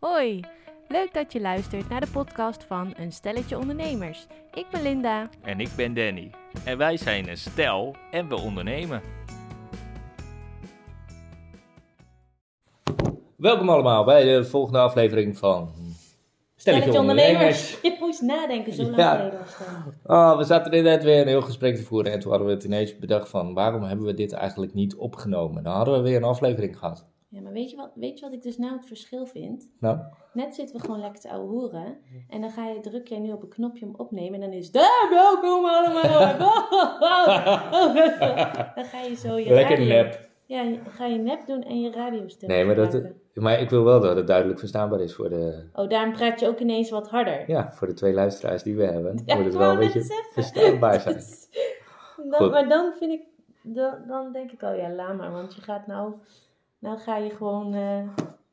Hoi, leuk dat je luistert naar de podcast van Een Stelletje Ondernemers. Ik ben Linda. En ik ben Danny. En wij zijn een stel en we ondernemen. Welkom allemaal bij de volgende aflevering van Stelletje Ondernemers. Je moest nadenken, zo lang Ja. geleden was het. Oh, we zaten er net weer een heel gesprek te voeren en toen hadden we het ineens bedacht van waarom hebben we dit eigenlijk niet opgenomen? Dan hadden we weer een aflevering gehad. Ja, maar weet je, wat, weet je wat ik dus nou het verschil vind? Nou, Net zitten we gewoon lekker te ouwe hoeren. En dan ga je, druk jij nu op een knopje om opnemen. En dan is "Ah, welkom allemaal. dan ga je zo je lekker radio- nep. Ja, ga je nep doen en je radiostem Nee, maar, dat, maar ik wil wel dat het duidelijk verstaanbaar is voor de, Oh, daarom praat je ook ineens wat harder. ja, voor de twee luisteraars die we hebben. Ja, moet het wel een beetje zeggen. verstaanbaar zijn. dan, Goed. maar dan vind ik, dan, dan denk ik al, ja, laat maar. Want je gaat nou, nou ga je gewoon... eh,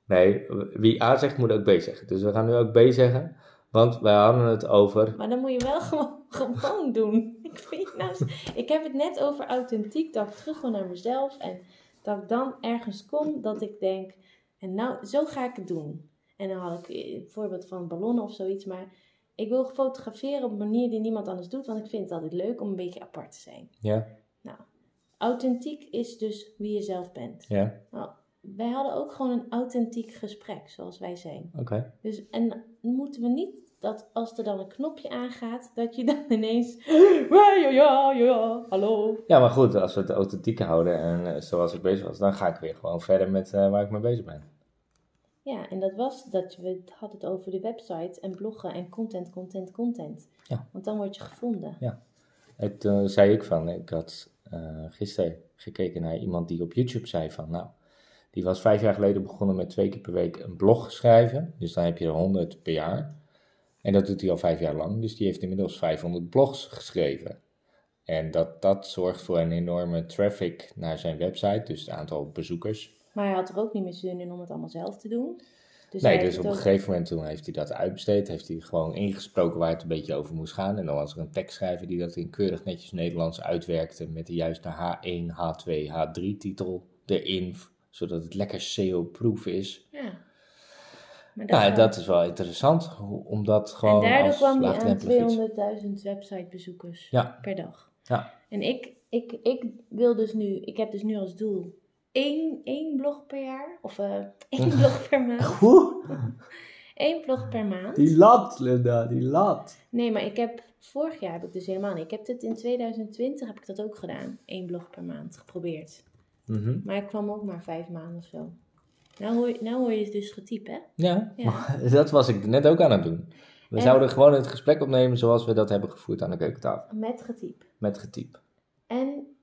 Nee, wie A zegt moet ook B zeggen. Dus we gaan nu ook B zeggen, want wij hadden het over... Maar dan moet je wel gewoon, gewoon doen. Ik, vind nou, ik heb het net over authentiek, dat ik terug wil naar mezelf. En dat ik dan ergens kom dat ik denk, en nou, zo ga ik het doen. En dan had ik eh, een voorbeeld van ballonnen of zoiets. Maar ik wil fotograferen op een manier die niemand anders doet. Want ik vind het altijd leuk om een beetje apart te zijn. Ja, Nou, authentiek is dus wie je zelf bent. ja, Nou, wij hadden ook gewoon een authentiek gesprek, zoals wij zijn. oké. Dus, en moeten we niet dat als er dan een knopje aangaat, dat je dan ineens. Ja, ja, ja, ja, hallo. Ja, maar goed, als we het authentiek houden en eh, zoals ik bezig was, dan ga ik weer gewoon verder met eh, waar ik mee bezig ben. Ja, en dat was dat we het hadden het over de website en bloggen en content, content, content. Ja. Want dan word je gevonden. En toen zei ik van, ik had eh, gisteren gekeken naar iemand die op YouTube zei van, nou, die was vijf jaar geleden begonnen met twee keer per week een blog schrijven. Dus dan heb je er 100 per jaar. En dat doet hij al vijf jaar lang. Dus die heeft inmiddels 500 blogs geschreven. En dat, dat zorgt voor een enorme traffic naar zijn website, dus het aantal bezoekers. Maar hij had er ook niet meer zin in om het allemaal zelf te doen. Dus nee, dus op een gegeven moment toen heeft hij dat uitbesteed, heeft hij gewoon ingesproken waar het een beetje over moest gaan. En dan was er een tekstschrijver die dat in keurig netjes Nederlands uitwerkte met de juiste H1, H2, H3 titel erin, zodat het lekker SEO-proof is. Ja. Maar Nou, wel- dat is wel interessant, omdat gewoon en daardoor kwam hij aan laagdrempelig iets. 200.000 websitebezoekers Ja. per dag. Ja. En ik, ik, ik wil dus nu, ik heb dus nu als doel één, één blog per jaar, of eh één blog per maand. Oeh, Eén blog per maand. die lat, Linda, die lat. Nee, maar ik heb, vorig jaar heb ik dus helemaal niet. Ik heb dit in 2020, heb ik dat ook gedaan. Eén blog per maand geprobeerd. Mhm. Maar ik kwam ook maar vijf maanden of zo. Nou hoor, je- nou hoor je het dus getypt, hè? Ja, Ja. dat was ik net ook aan het doen. We En- zouden gewoon het gesprek opnemen zoals we dat hebben gevoerd aan de keukentafel, Met getypt. met getyp. En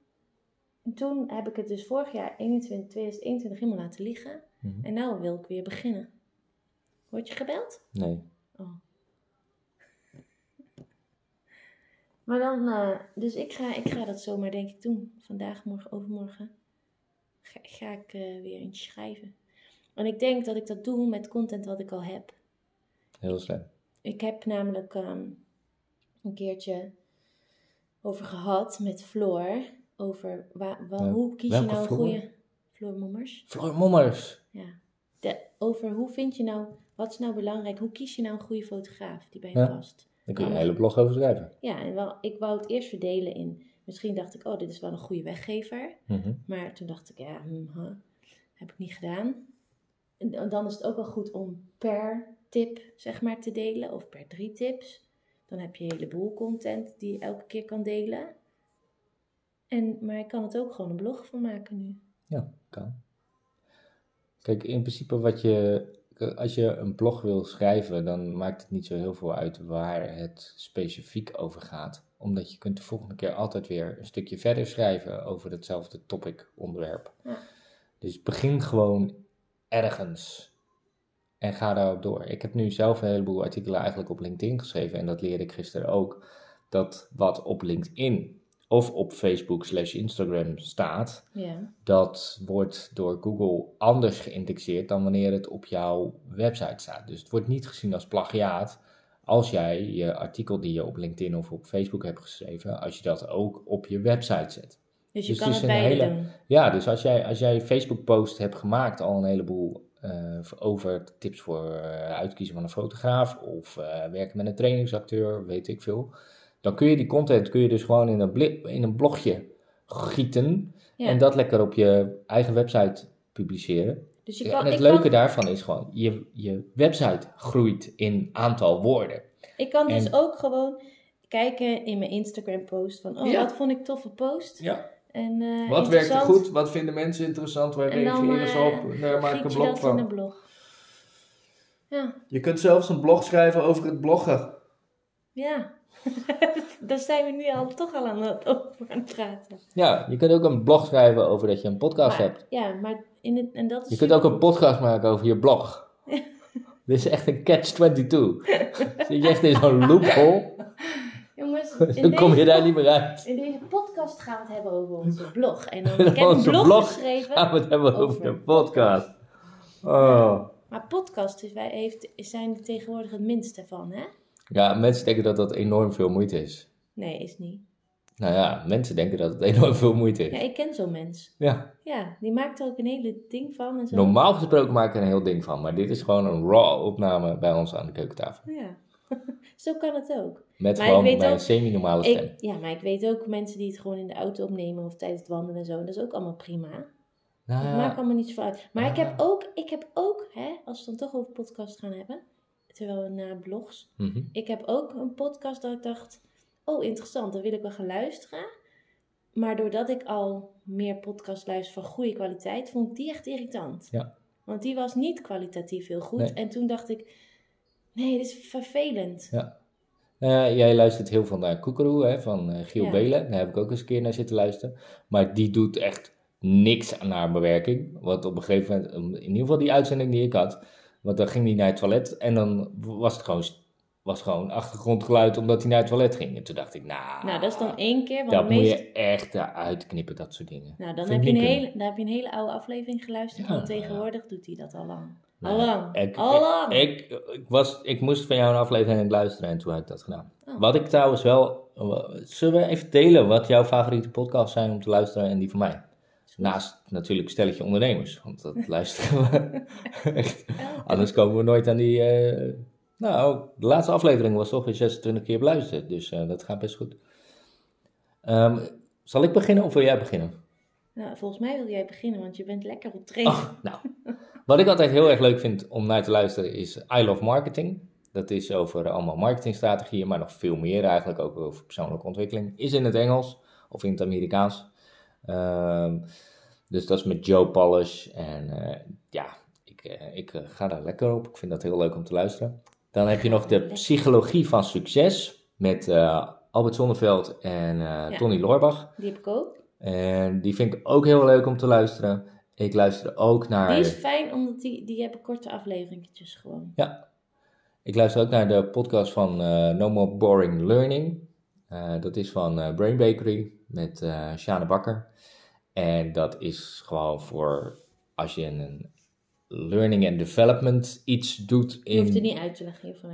toen heb ik het dus vorig jaar 21, 2021 helemaal laten liggen. Mhm. En nou wil ik weer beginnen. Word je gebeld? Nee. Oh. Maar dan, eh, dus ik ga, ik ga dat zomaar denk ik doen. Vandaag, morgen, overmorgen. Ga, ga ik eh, weer eentje schrijven. En ik denk dat ik dat doe met content wat ik al heb. Heel slim. Ik heb namelijk ehm, een keertje over gehad met Floor. Over hoe kies je nou een goede... Floor Mommers. Floor Mommers. Ja. De, over hoe vind je nou... Wat is nou belangrijk? Hoe kies je nou een goede fotograaf die bij je Ja. past? Daar kun je een hele blog over schrijven. Ja, en wel, ik wou het eerst verdelen in... Misschien dacht ik, oh, dit is wel een goede weggever. Mhm. Maar toen dacht ik, ja, hm, huh, heb ik niet gedaan. En dan is het ook wel goed om per tip, zeg maar, te delen. Of per drie tips. Dan heb je een heleboel content die je elke keer kan delen. En, maar ik kan het ook gewoon een blog van maken nu. Ja, kan. Kijk, in principe wat je... Als je een blog wil schrijven, dan maakt het niet zo heel veel uit waar het specifiek over gaat. Omdat je kunt de volgende keer altijd weer een stukje verder schrijven over hetzelfde topic onderwerp. Ja. Dus begin gewoon ergens en ga daarop door. Ik heb nu zelf een heleboel artikelen eigenlijk op LinkedIn geschreven en dat leerde ik gisteren ook. Dat wat op LinkedIn of op Facebook slash Instagram staat, Ja, dat wordt door Google anders geïndexeerd dan wanneer het op jouw website staat. Dus het wordt niet gezien als plagiaat als jij je artikel die je op LinkedIn of op Facebook hebt geschreven, als je dat ook op je website zet. dus je Dus kan het een hele- doen. Ja, dus als jij, als jij Facebook post hebt gemaakt al een heleboel eh, over tips voor eh, uitkiezen van een fotograaf of eh, werken met een trainingsacteur, weet ik veel. Dan kun je die content kun je dus gewoon in een, bli- in een blogje gieten Ja. en dat lekker op je eigen website publiceren. dus je kan, en het ik, leuke kan, daarvan is gewoon, je, je website groeit in aantal woorden. ik kan dus ook gewoon kijken in mijn Instagram post van, oh, Ja. wat vond ik toffe post. Ja. En, eh, Wat werkt er goed? Wat vinden mensen interessant? Waar reageren ze eh, op? Daar maak ik een je blog dat in van. een blog. Ja, Je kunt zelfs een blog schrijven over het bloggen. ja. Daar zijn we nu al toch al aan het, over aan het praten. Ja, je kunt ook een blog schrijven over dat je een podcast Maar- hebt. Ja, maar in het, en dat is Je kunt ook een podcast maken over je blog. Dit is echt een catch-22. Zit je echt in zo'n loophole, Jongens, dan kom je daar niet meer uit. In deze podcast gaan we het hebben over onze blog. En dan, In ik heb een onze blog, blog geschreven. Gaan we het hebben over Over de podcast. Oh. Maar podcast is, wij heeft, zijn er tegenwoordig het minste van, hè? Ja, mensen denken dat dat enorm veel moeite is. Nee, is niet. Nou ja, mensen denken dat het enorm veel moeite Ja, is. ik ken zo'n mens. Ja, Ja, die maakt er ook een hele ding van en zo. normaal gesproken maak ik er een heel ding van. Maar dit is gewoon een raw opname bij ons aan de keukentafel. Ja, zo kan het ook. Met Maar gewoon ook- semi-normale stem. Ik, ja, maar ik weet ook mensen die het gewoon in de auto opnemen of tijdens het wandelen en zo. En dat is ook allemaal prima. Nou Dat ja, maakt allemaal niet zoveel uit. Maar ik Ja. heb ook, ik heb ook, hè, als we het dan toch over podcast gaan hebben, terwijl we naar blogs. mhm. Ik heb ook een podcast dat ik dacht, oh interessant, daar wil ik wel gaan luisteren. Maar doordat ik al meer podcast luister van goede kwaliteit, vond ik die echt irritant. Ja. Want die was niet kwalitatief heel goed. Nee. En toen dacht ik, nee, dit is vervelend. Ja. Eh, jij luistert heel veel naar Koekeroe hè, van eh, Giel Ja. Belen. Daar heb ik ook eens een keer naar zitten luisteren. Maar die doet echt niks aan haar bewerking. Want op een gegeven moment, in ieder geval die uitzending die ik had, want dan ging hij naar het toilet en dan was het gewoon, was gewoon achtergrondgeluid omdat hij naar het toilet ging. En toen dacht ik, nou, Nou, dat is dan één keer. Want dat moet je echt eruit knippen, dat soort dingen. Nou, dan heb, je een hele, dan heb je een hele oude aflevering geluisterd. Ja, want tegenwoordig doet hij dat al lang. Nou, al lang. Ik, al lang. Ik, ik, was, ik moest van jou een aflevering luisteren en toen heb ik dat gedaan. Oh. Wat ik trouwens wel... Zullen we even delen wat jouw favoriete podcasts zijn om te luisteren en die van mij? Naast natuurlijk Stelletje Ondernemers, want dat luisteren we echt. Anders komen we nooit aan die... eh, nou, de laatste aflevering was toch weer 26 keer beluisterd, dus eh, dat gaat best goed. Ehm, zal ik beginnen of wil jij beginnen? Nou, volgens mij wil jij beginnen, want je bent lekker op trainen. Oh, nou, wat ik altijd heel erg leuk vind om naar te luisteren is I Love Marketing. Dat is over allemaal marketingstrategieën, maar nog veel meer eigenlijk, ook over persoonlijke ontwikkeling. Is in het Engels of in het Amerikaans. Ehm, dus dat is met Joe Polish. En eh, ja, ik, eh, ik eh, ga daar lekker op. Ik vind dat heel leuk om te luisteren. Dan heb je nog de psychologie van succes met Albert Zonneveld en Tony Loorbach. Die heb ik ook. En die vind ik ook heel leuk om te luisteren. Ik luister ook naar. Die is fijn, omdat die, die hebben korte afleveringetjes gewoon. Ik luister ook naar de podcast van No More Boring Learning. Dat is van Brain Bakery met Sjane Bakker. En dat is gewoon voor als je een learning and development iets doet in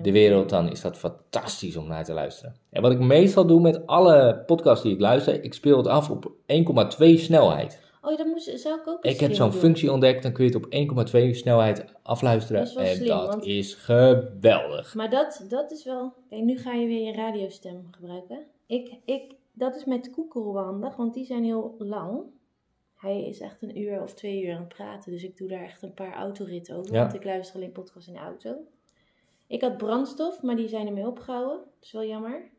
de wereld, dan is dat fantastisch om naar te luisteren. En wat ik meestal doe met alle podcasts die ik luister, ik speel het af op 1,2 snelheid. Oh, dat moest, zou ik ook Ik heb zo'n functie ontdekt, dan kun je het op 1,2 snelheid afluisteren. Dat en slim, dat want- is geweldig. Maar dat, dat is wel... Kijk, nu ga je weer je radiostem gebruiken. Ik, ik, dat is met Koekeroe handig, want die zijn heel lang. Hij is echt een uur of twee uur aan het praten. Dus ik doe daar echt een paar autoritten over. Ja. Want ik luister alleen podcasts in de auto. Ik had brandstof, maar die zijn ermee opgehouden. Dat is wel jammer.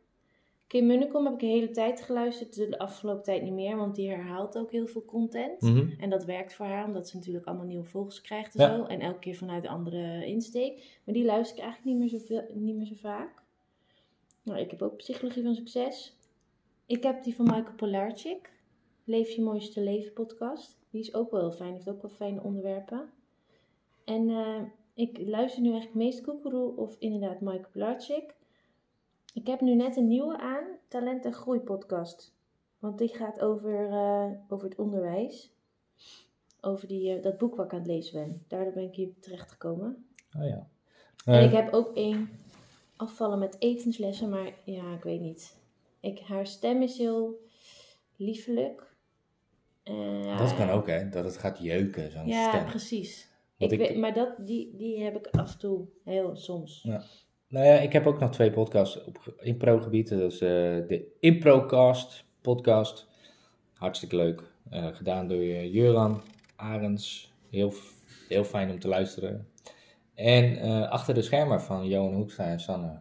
Kim Munnekom heb ik de hele tijd geluisterd. De afgelopen tijd niet meer, want die herhaalt ook heel veel content. Mhm. En dat werkt voor haar, omdat ze natuurlijk allemaal nieuwe volgers krijgt en Ja. zo. En elke keer vanuit een andere insteek. Maar die luister ik eigenlijk niet meer zo, veel, niet meer zo vaak. Nou, ik heb ook Psychologie van Succes. Ik heb die van Michael Polarchik. Leef je mooiste leven podcast. Die is ook wel heel fijn. Heeft ook wel fijne onderwerpen. En eh, ik luister nu eigenlijk meest Koekeroe of inderdaad Michael Polarchik. Ik heb nu net een nieuwe aan. Talent en Groei podcast. Want die gaat over, eh, over het onderwijs. Over die, eh, dat boek wat ik aan het lezen ben. Daardoor ben ik hier terecht gekomen. Oh ja. En ik heb ook één afvallen met etenslessen, maar ja, ik weet niet. Ik, haar stem is heel liefelijk. Eh, dat kan ook, hè? Dat het gaat jeuken, zo'n Ja, stem. precies. Want Ik ik- weet, maar dat, die, die heb ik af en toe heel soms. Ja. Nou ja, ik heb ook nog twee podcasts op impro-gebied. Dat is eh, de Improcast podcast. Hartstikke leuk. Eh, gedaan door Juran Arends. Heel, heel fijn om te luisteren. En Achter de Schermen van Johan Hoekstra en Sanne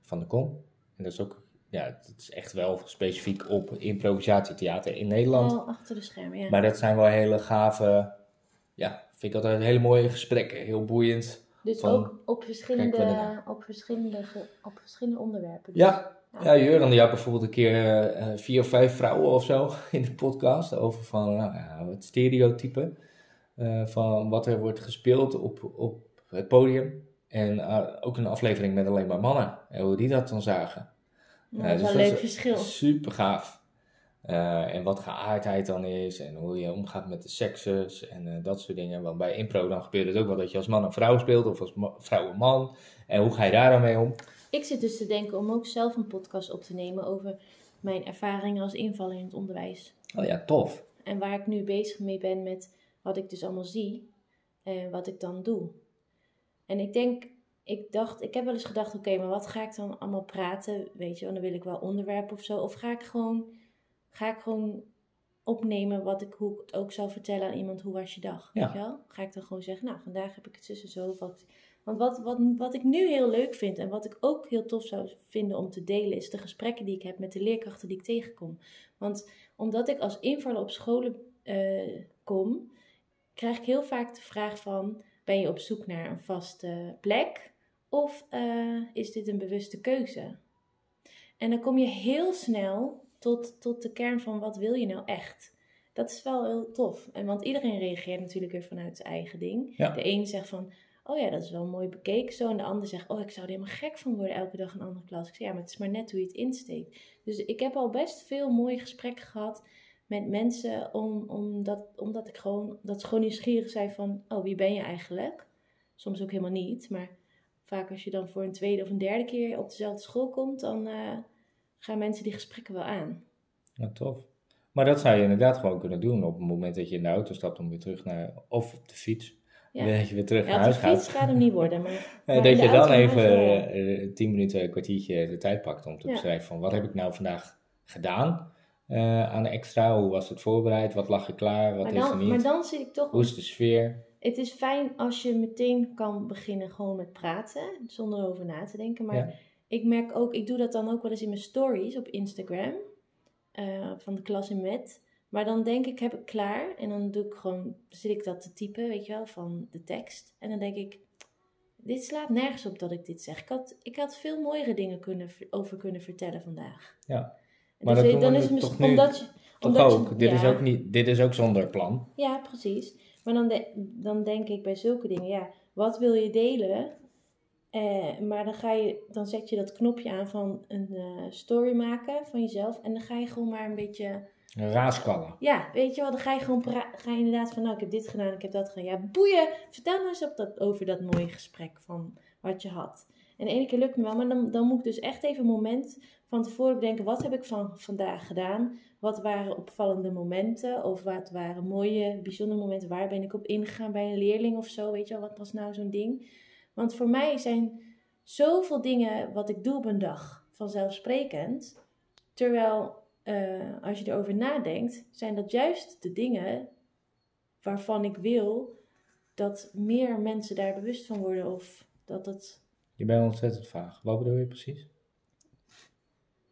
van der Kom. En dat is ook, ja, het is echt wel specifiek op improvisatietheater in Nederland. Wel achter de schermen, ja. Maar dat zijn wel hele gave, ja, vind ik altijd hele mooie gesprekken. Heel boeiend. dus van- ook op verschillende, op verschillende, op verschillende onderwerpen. Dus- Ja, ja Juran die had bijvoorbeeld een keer eh, vier of vijf vrouwen of zo in de podcast over van nou, ja, het stereotype eh, van wat er wordt gespeeld op, op het podium. En eh, ook een aflevering met alleen maar mannen en hoe die dat dan zagen. Ja, dat is dus een leuk verschil. Super gaaf. Eh, en wat geaardheid dan is en hoe je omgaat met de sekses en eh, dat soort dingen. Want bij impro dan gebeurt het ook wel dat je als man een vrouw speelt of als vrouw een man. En hoe ga je daar dan mee om? Ik zit dus te denken om ook zelf een podcast op te nemen over mijn ervaringen als invaller in het onderwijs. Oh ja, tof. En waar ik nu bezig mee ben met wat ik dus allemaal zie en wat ik dan doe. En ik denk, ik dacht, ik heb wel eens gedacht, oké, maar wat ga ik dan allemaal praten? Weet je, want dan wil ik wel onderwerpen of zo. Of ga ik gewoon, ga ik gewoon opnemen wat ik, hoe ik het ook zou vertellen aan iemand, hoe was je dag? Ja. Weet je wel? Ga ik dan gewoon zeggen, nou, vandaag heb ik het tussen zo. Wat, want wat, wat, wat ik nu heel leuk vind en wat ik ook heel tof zou vinden om te delen, is de gesprekken die ik heb met de leerkrachten die ik tegenkom. Want omdat ik als invaller op scholen eh, kom, krijg ik heel vaak de vraag van, ben je op zoek naar een vaste plek? Of eh, is dit een bewuste keuze? En dan kom je heel snel tot, tot de kern van wat wil je nou echt? Dat is wel heel tof. En want iedereen reageert natuurlijk weer vanuit zijn eigen ding. Ja. De een zegt van, oh ja, dat is wel mooi bekeken zo. En de ander zegt, oh, ik zou er helemaal gek van worden elke dag een andere klas. Ik zeg, ja, maar het is maar net hoe je het insteekt. Dus ik heb al best veel mooie gesprekken gehad met mensen, om, omdat, omdat ik gewoon, dat ze gewoon nieuwsgierig zijn van, oh, wie ben je eigenlijk? Soms ook helemaal niet, maar vaak als je dan voor een tweede of een derde keer op dezelfde school komt, dan eh, gaan mensen die gesprekken wel aan. Ja, tof. Maar dat zou je inderdaad gewoon kunnen doen op het moment dat je in de auto stapt om weer terug naar, of op de fiets, Ja. dat je weer terug Ja, naar op de huis fiets gaat. gaat hem niet worden, maar, dat je dan even eh, tien minuten, een kwartiertje de tijd pakt om te Ja. beschrijven van wat heb ik nou vandaag gedaan eh, aan extra, hoe was het voorbereid, wat lag er klaar, wat is er niet, maar dan zit ik toch hoe is de sfeer. Het is fijn als je meteen kan beginnen gewoon met praten, zonder erover na te denken. Maar Ja. ik merk ook, ik doe dat dan ook wel eens in mijn stories op Instagram, eh, van de klas in met. Maar dan denk ik, heb ik klaar. En dan doe ik gewoon, zit ik dat te typen, weet je wel, van de tekst. En dan denk ik, dit slaat nergens op dat ik dit zeg. Ik had, ik had veel mooiere dingen kunnen, over kunnen vertellen vandaag. Ja. Maar dus dat dan is het toch nu omdat je... Toch omdat je- ook, dit, is ook niet, dit is ook zonder plan. Ja, precies. Maar dan, de- dan denk ik bij zulke dingen, ja, wat wil je delen? Eh, maar dan, ga je, dan zet je dat knopje aan van een eh, story maken van jezelf. En dan ga je gewoon maar een beetje, Raaskallen. ja, weet je wel, dan ga je gewoon ga je inderdaad van, nou, ik heb dit gedaan, ik heb dat gedaan. Ja, boeien, vertel nou eens op dat, over dat mooie gesprek van wat je had. En de ene keer lukt me wel, maar dan, dan moet ik dus echt even een moment van tevoren bedenken, wat heb ik van vandaag gedaan? Wat waren opvallende momenten? Of wat waren mooie, bijzondere momenten? Waar ben ik op ingegaan bij een leerling of zo? Weet je wel, wat was nou zo'n ding? Want voor mij zijn zoveel dingen wat ik doe op een dag vanzelfsprekend. Terwijl eh, als je erover nadenkt, zijn dat juist de dingen waarvan ik wil dat meer mensen daar bewust van worden. Of dat het Je bent ontzettend vaag. Wat bedoel je precies?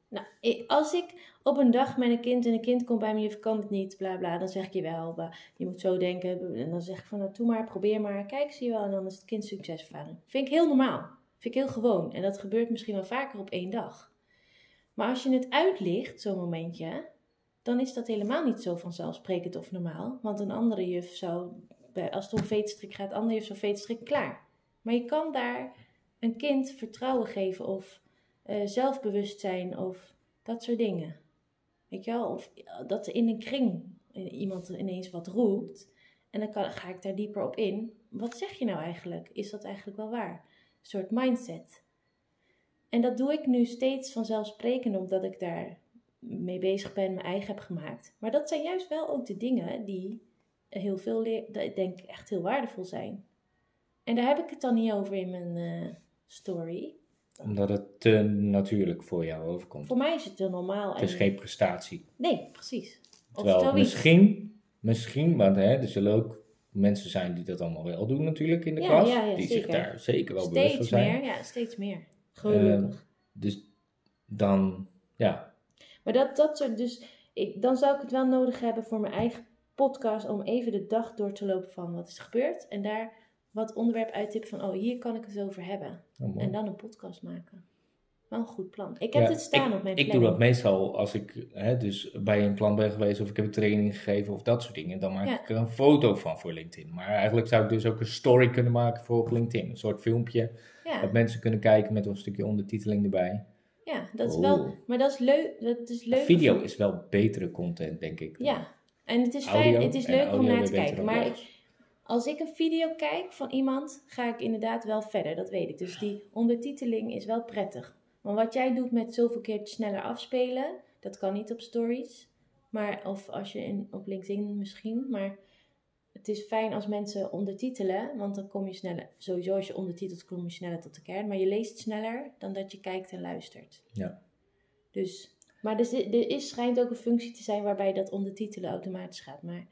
Nou, als ik op een dag met een kind en een kind komt bij me, je kan het niet, bla bla, dan zeg ik je wel, je moet zo denken. En dan zeg ik van, nou, doe maar, probeer maar, kijk, zie je wel. En dan is het kind succeservaring. Vind ik heel normaal. Vind ik heel gewoon. En dat gebeurt misschien wel vaker op één dag. Maar als je het uitlicht, zo'n momentje, dan is dat helemaal niet zo vanzelfsprekend of normaal. Want een andere juf zou, als het om veetstrik gaat, andere juf zou veetstrik klaar. Maar je kan daar een kind vertrouwen geven of eh, zelfbewustzijn of dat soort dingen. Weet je wel? Of eh, dat in een kring iemand ineens wat roept. En dan ga ik daar dieper op in. Wat zeg je nou eigenlijk? Is dat eigenlijk wel waar? Een soort mindset. En dat doe ik nu steeds vanzelfsprekend omdat ik daar mee bezig ben, mijn eigen heb gemaakt. Maar dat zijn juist wel ook de dingen die heel veel, ik denk echt heel waardevol zijn. En daar heb ik het dan niet over in mijn eh, story. Omdat het te natuurlijk voor jou overkomt. Voor mij is het heel normaal. Het is en- geen prestatie. Nee, precies. Terwijl misschien, misschien, want hè, er zullen ook mensen zijn die dat allemaal wel doen natuurlijk in de Ja, klas. ja, ja, die zeker. zich daar zeker wel bewust van Steeds zijn. meer, ja, steeds meer. Gelukkig. Dus dan, ja, Maar dat, dat soort, dus ik, dan zou ik het wel nodig hebben voor mijn eigen podcast om even de dag door te lopen van wat is er gebeurd. En daar wat onderwerp uittippen van, oh hier kan ik het over hebben. oh. En dan een podcast maken. Wel een goed plan. Ik heb Ja, het staan ik, op mijn Ik doe planning. dat meestal als ik hè, dus bij een klant ben geweest of ik heb een training gegeven of dat soort dingen. Dan maak Ja. ik er een foto van voor LinkedIn. Maar eigenlijk zou ik dus ook een story kunnen maken voor op LinkedIn. Een soort filmpje Ja, dat mensen kunnen kijken met een stukje ondertiteling erbij. ja, dat is Oh. wel, maar dat is leuk. Dat is leuk. Video is wel betere content, denk ik. Ja, en het is fijn, het is leuk om naar te kijken. Maar ik, als ik een video kijk van iemand, ga ik inderdaad wel verder, dat weet ik. Dus die ondertiteling is wel prettig. Want wat jij doet met zoveel keer sneller afspelen, dat kan niet op stories. Maar, of als je in, op LinkedIn misschien. Maar het is fijn als mensen ondertitelen, want dan kom je sneller. Sowieso als je ondertitelt, kom je sneller tot de kern. Maar je leest sneller dan dat je kijkt en luistert. Ja. Dus, maar er, zit- er is, schijnt ook een functie te zijn waarbij dat ondertitelen automatisch gaat. Maar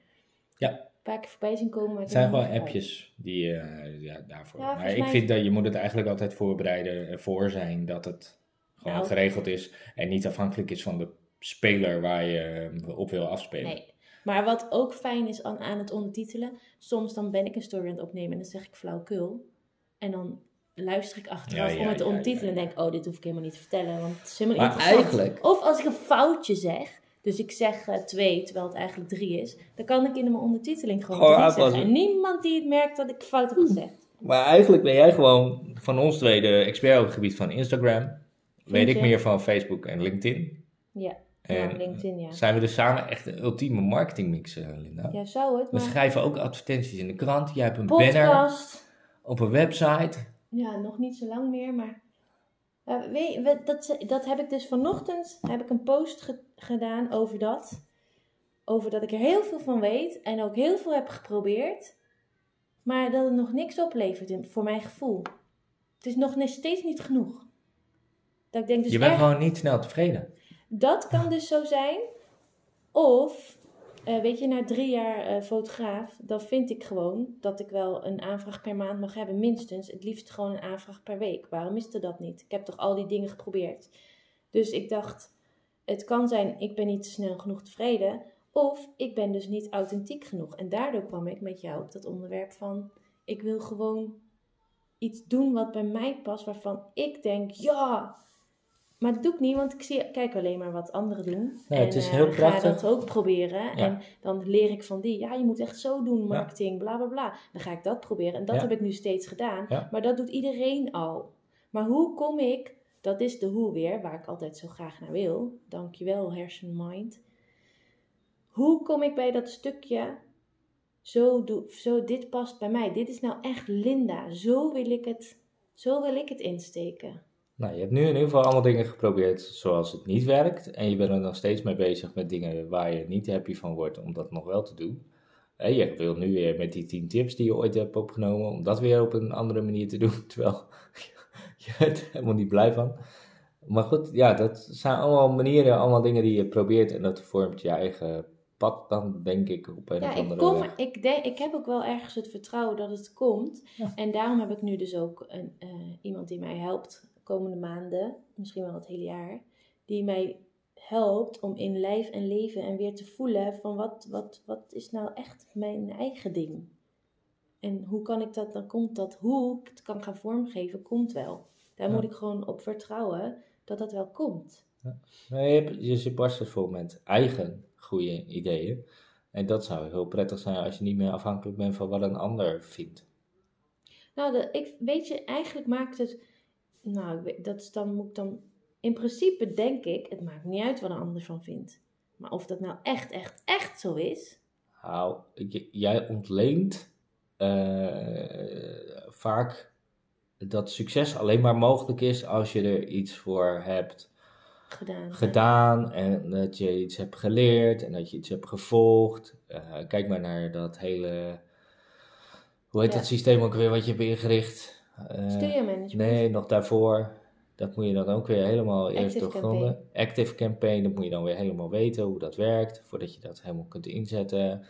Ja. Paar keer voorbij zien komen. Maar Het zijn gewoon niet appjes die eh, ja, daarvoor. Ja, maar ik vind dat je moet het eigenlijk altijd voorbereiden ervoor zijn dat het gewoon Nou. geregeld is en niet afhankelijk is van de speler waar je eh, op wil afspelen. Nee. Maar wat ook fijn is aan, aan het ondertitelen, soms dan ben ik een story aan het opnemen en dan zeg ik flauwekul. En dan luister ik achteraf Ja, ja, om het te ja, ondertitelen en denk, oh, dit hoef ik helemaal niet te vertellen, want het is helemaal Maar eigenlijk- Of als ik een foutje zeg, dus ik zeg eh, twee, terwijl het eigenlijk drie is, dan kan ik in mijn ondertiteling gewoon, Gewoon aanpassen. En niemand die het merkt dat ik fout heb gezegd. Maar eigenlijk ben jij gewoon van ons twee de expert op het gebied van Instagram. Weet ik meer van Facebook en LinkedIn. Ja, En nou, LinkedIn, ja. zijn we dus samen echt een ultieme marketingmix, Linda. Ja, zou het, We maar schrijven ook advertenties in de krant. Jij hebt een banner podcast... op een website. Ja, nog niet zo lang meer, maar weet je, we- dat, dat heb ik dus vanochtend, heb ik een post ge- gedaan over dat. Over dat ik er heel veel van weet en ook heel veel heb geprobeerd, maar dat het nog niks oplevert in, voor mijn gevoel. Het is nog steeds niet genoeg. Dat ik denk dus je bent erg- gewoon niet snel tevreden. dat kan dus zo zijn. Of, eh, weet je, na drie jaar eh, fotograaf, dan vind ik gewoon dat ik wel een aanvraag per maand mag hebben, minstens. Het liefst gewoon een aanvraag per week. Waarom is er dat niet? Ik heb toch al die dingen geprobeerd. Dus ik dacht, het kan zijn, ik ben niet snel genoeg tevreden. Of ik ben dus niet authentiek genoeg. En daardoor kwam ik met jou op dat onderwerp van, ik wil gewoon iets doen wat bij mij past, waarvan ik denk, ja, maar dat doe ik niet, want ik zie, kijk alleen maar wat anderen doen. Nee, het is eh, heel Ga prachtig. dat ook proberen. En dan leer ik van die. Ja, je moet echt zo doen, marketing, bla bla bla. Dan ga ik dat proberen. En dat Ja. heb ik nu steeds gedaan. Ja. Maar dat doet iedereen al. Maar hoe kom ik, dat is de hoe weer, waar ik altijd zo graag naar wil. Dankjewel, hersenmind. Hoe kom ik bij dat stukje, zo, doe, zo dit past bij mij. Dit is nou echt Linda. Zo wil ik het, zo wil ik het insteken. Nou, je hebt nu in ieder geval allemaal dingen geprobeerd zoals het niet werkt. En je bent er nog steeds mee bezig met dingen waar je niet happy van wordt om dat nog wel te doen. En je wil nu weer met die 10 tips die je ooit hebt opgenomen, om dat weer op een andere manier te doen. Terwijl je bent er helemaal niet blij van. Maar goed, ja, dat zijn allemaal manieren, allemaal dingen die je probeert. En dat vormt je eigen pad dan, denk ik, op een Ja, of ik, andere kom, weg. ik, denk, ik heb ook wel ergens het vertrouwen dat het komt. Ja. En daarom heb ik nu dus ook een, eh, iemand die mij helpt komende maanden, misschien wel het hele jaar, die mij helpt om in lijf en leven en weer te voelen van wat, wat, wat is nou echt mijn eigen ding. En hoe kan ik dat, dan komt dat, hoe ik het kan gaan vormgeven, komt wel. Daar Ja. moet ik gewoon op vertrouwen dat dat wel komt. Nee, je, hebt- je zit barsten vol met eigen goede ideeën. En dat zou heel prettig zijn als je niet meer afhankelijk bent van wat een ander vindt. Nou, de, ik, weet je, eigenlijk maakt het. Nou, dat is dan moet ik dan. In principe denk ik, het maakt niet uit wat een ander van vindt. Maar of dat nou echt, echt, echt zo is. Nou, jij ontleent eh, vaak dat succes alleen maar mogelijk is als je er iets voor hebt Gedaan. gedaan en dat je iets hebt geleerd en dat je iets hebt gevolgd. Eh, kijk maar naar dat hele Hoe heet Ja. dat systeem ook weer wat je hebt ingericht? Eh, Studiomanagement. Nee, nog daarvoor. Dat moet je dan ook weer helemaal eerst doorgronden. Active Campaign, dat moet je dan weer helemaal weten hoe dat werkt, voordat je dat helemaal kunt inzetten.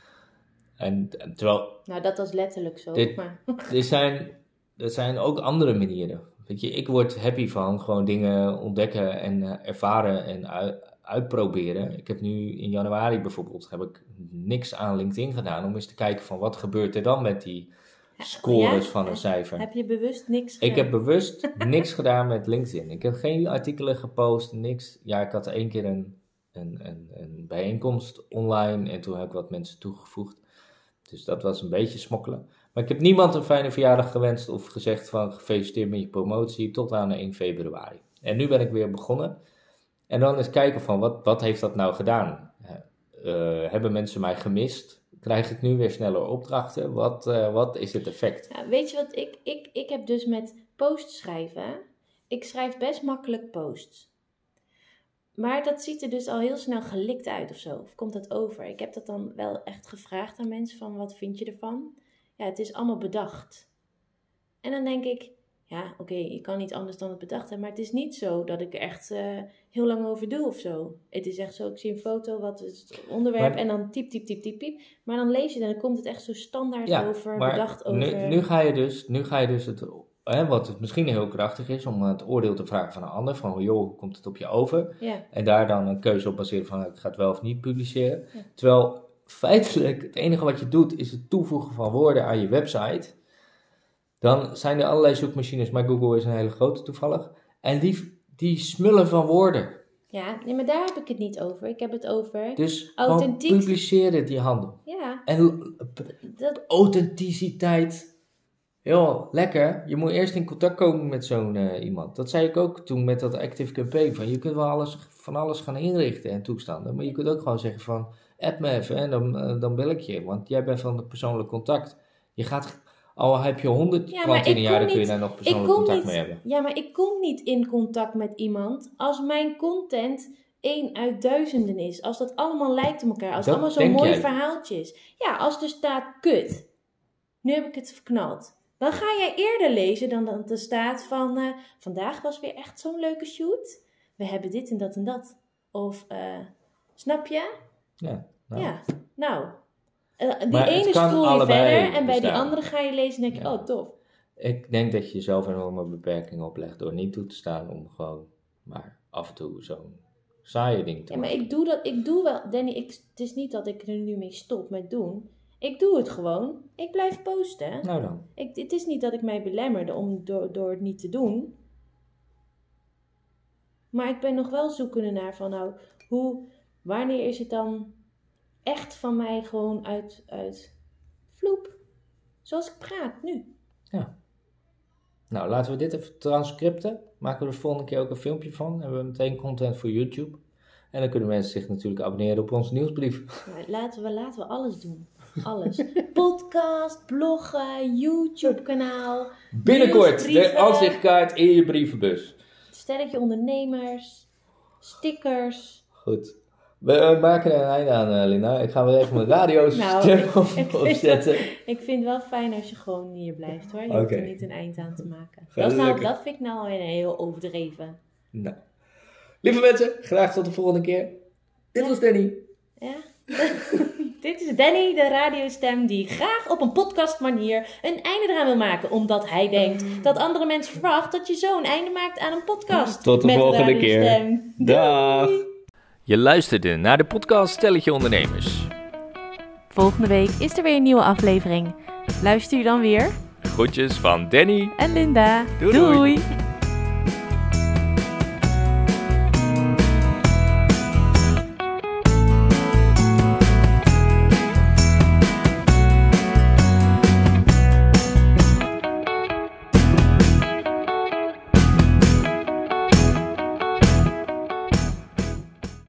En en terwijl, Nou, dat was letterlijk zo. Dit- Maar er zijn, er zijn ook andere manieren. Weet je, ik word happy van gewoon dingen ontdekken en eh, ervaren en ui- uitproberen. Ik heb nu in januari bijvoorbeeld, heb ik niks aan LinkedIn gedaan om eens te kijken van wat gebeurt er dan met die scores van een cijfer. heb je bewust niks Ik gedaan? heb bewust niks gedaan met LinkedIn. Ik heb geen artikelen gepost, niks. Ja, ik had één keer een, een, een, een bijeenkomst online en toen heb ik wat mensen toegevoegd. Dus dat was een beetje smokkelen. Maar ik heb niemand een fijne verjaardag gewenst of gezegd van gefeliciteerd met je promotie tot aan 1 februari. En nu ben ik weer begonnen. En dan eens kijken van wat, wat heeft dat nou gedaan? Eh, hebben mensen mij gemist? Krijg ik nu weer sneller opdrachten? Wat, eh, wat is het effect? Ja, weet je wat, ik, ik, ik heb dus met posts schrijven, ik schrijf best makkelijk posts. Maar dat ziet er dus al heel snel gelikt uit of zo. Of komt dat over? Ik heb dat dan wel echt gevraagd aan mensen van wat vind je ervan? Ja, het is allemaal bedacht. En dan denk ik, ja oké, ik kan niet anders dan het bedacht hebben. Maar het is niet zo dat ik er echt eh, heel lang over doe of zo. Het is echt zo, ik zie een foto, wat is het onderwerp Maar- en dan typ, typ, typ, typ, typ. Maar dan lees je het en dan komt het echt zo standaard Ja, over, maar bedacht over. Nu, nu ga je dus, nu ga je dus het, hè, wat het misschien heel krachtig is, om het oordeel te vragen van een ander, van joh, hoe komt het op je over? Ja, En daar dan een keuze op baseren van ik ga het wel of niet publiceren. Ja. Terwijl feitelijk het enige wat je doet is het toevoegen van woorden aan je website. Dan zijn er allerlei zoekmachines, maar Google is een hele grote toevallig. En die, die smullen van woorden. ja nee, maar daar heb ik het niet over. Ik heb het over. Dus Authentiek. publiceren die handel. Ja, En dat, authenticiteit. Joh, lekker. Je moet eerst in contact komen met zo'n eh, iemand. Dat zei ik ook toen met dat Active Campaign. Van, je kunt wel alles, van alles gaan inrichten en toestanden. Maar je kunt ook gewoon zeggen van... Add me even en dan, eh, dan bel ik je. Want jij bent van het persoonlijk contact. Je gaat... Al heb je honderd Ja, klanten in een jaar, dan kun je daar nog persoonlijk contact niet. mee hebben. Ja, maar ik kom niet in contact met iemand als mijn content één uit duizenden is. Als dat allemaal lijkt op elkaar. Als Dat het allemaal zo'n mooi jij. verhaaltje is. Ja, als er staat kut. Nu heb ik het verknald. Dan ga jij eerder lezen dan dat er staat van... eh, vandaag was weer echt zo'n leuke shoot. We hebben dit en dat en dat. Of, eh, snap je? Ja, nou. Ja, nou. Eh, die Maar ene allebei verder en bij die andere ga je lezen en denk je, Ja. oh tof. Ik denk dat je jezelf enorme beperkingen oplegt door niet toe te staan om gewoon maar af en toe zo'n saaie ding te Ja, maar maken. ik doe dat, ik doe wel, Danny, ik, het is niet dat ik er nu mee stop met doen. Ik doe het gewoon. Ik blijf posten. Nou dan. Ik, het is niet dat ik mij belemmerde om door, door het niet te doen. Maar ik ben nog wel zoekende naar van, nou, hoe, wanneer is het dan echt van mij gewoon uit, uit vloep? Zoals ik praat nu. Nou, laten we dit even transcripten. Maken we de volgende keer ook een filmpje van. Hebben we meteen content voor YouTube. En dan kunnen mensen zich natuurlijk abonneren op onze nieuwsbrief. Laten we, laten we alles doen. Alles. Podcast, bloggen, YouTube kanaal, Binnenkort de aanzichtkaart in je brievenbus. stelletje ondernemers, stickers. Goed. We maken er een einde aan, eh, Lina. Ik ga weer even mijn radio Nou, ik- ik vind opzetten. Ik vind het wel fijn als je gewoon hier blijft hoor. Je hoeft er niet een eind aan te maken. Dat, nou, dat vind ik nou weer heel overdreven. Nou. Lieve mensen, graag tot de volgende keer. Dit Ja. was Danny. Ja? Dit is Danny, de radiostem, die graag op een podcast manier een einde eraan wil maken. Omdat hij denkt dat andere mensen verwachten dat je zo een einde maakt aan een podcast. Tot de met volgende keer. Dag. Je luisterde naar de podcast Stelletje Ondernemers. Volgende week is er weer een nieuwe aflevering. Luister je dan weer? Groetjes van Danny. En Linda. Doei, doei. doei.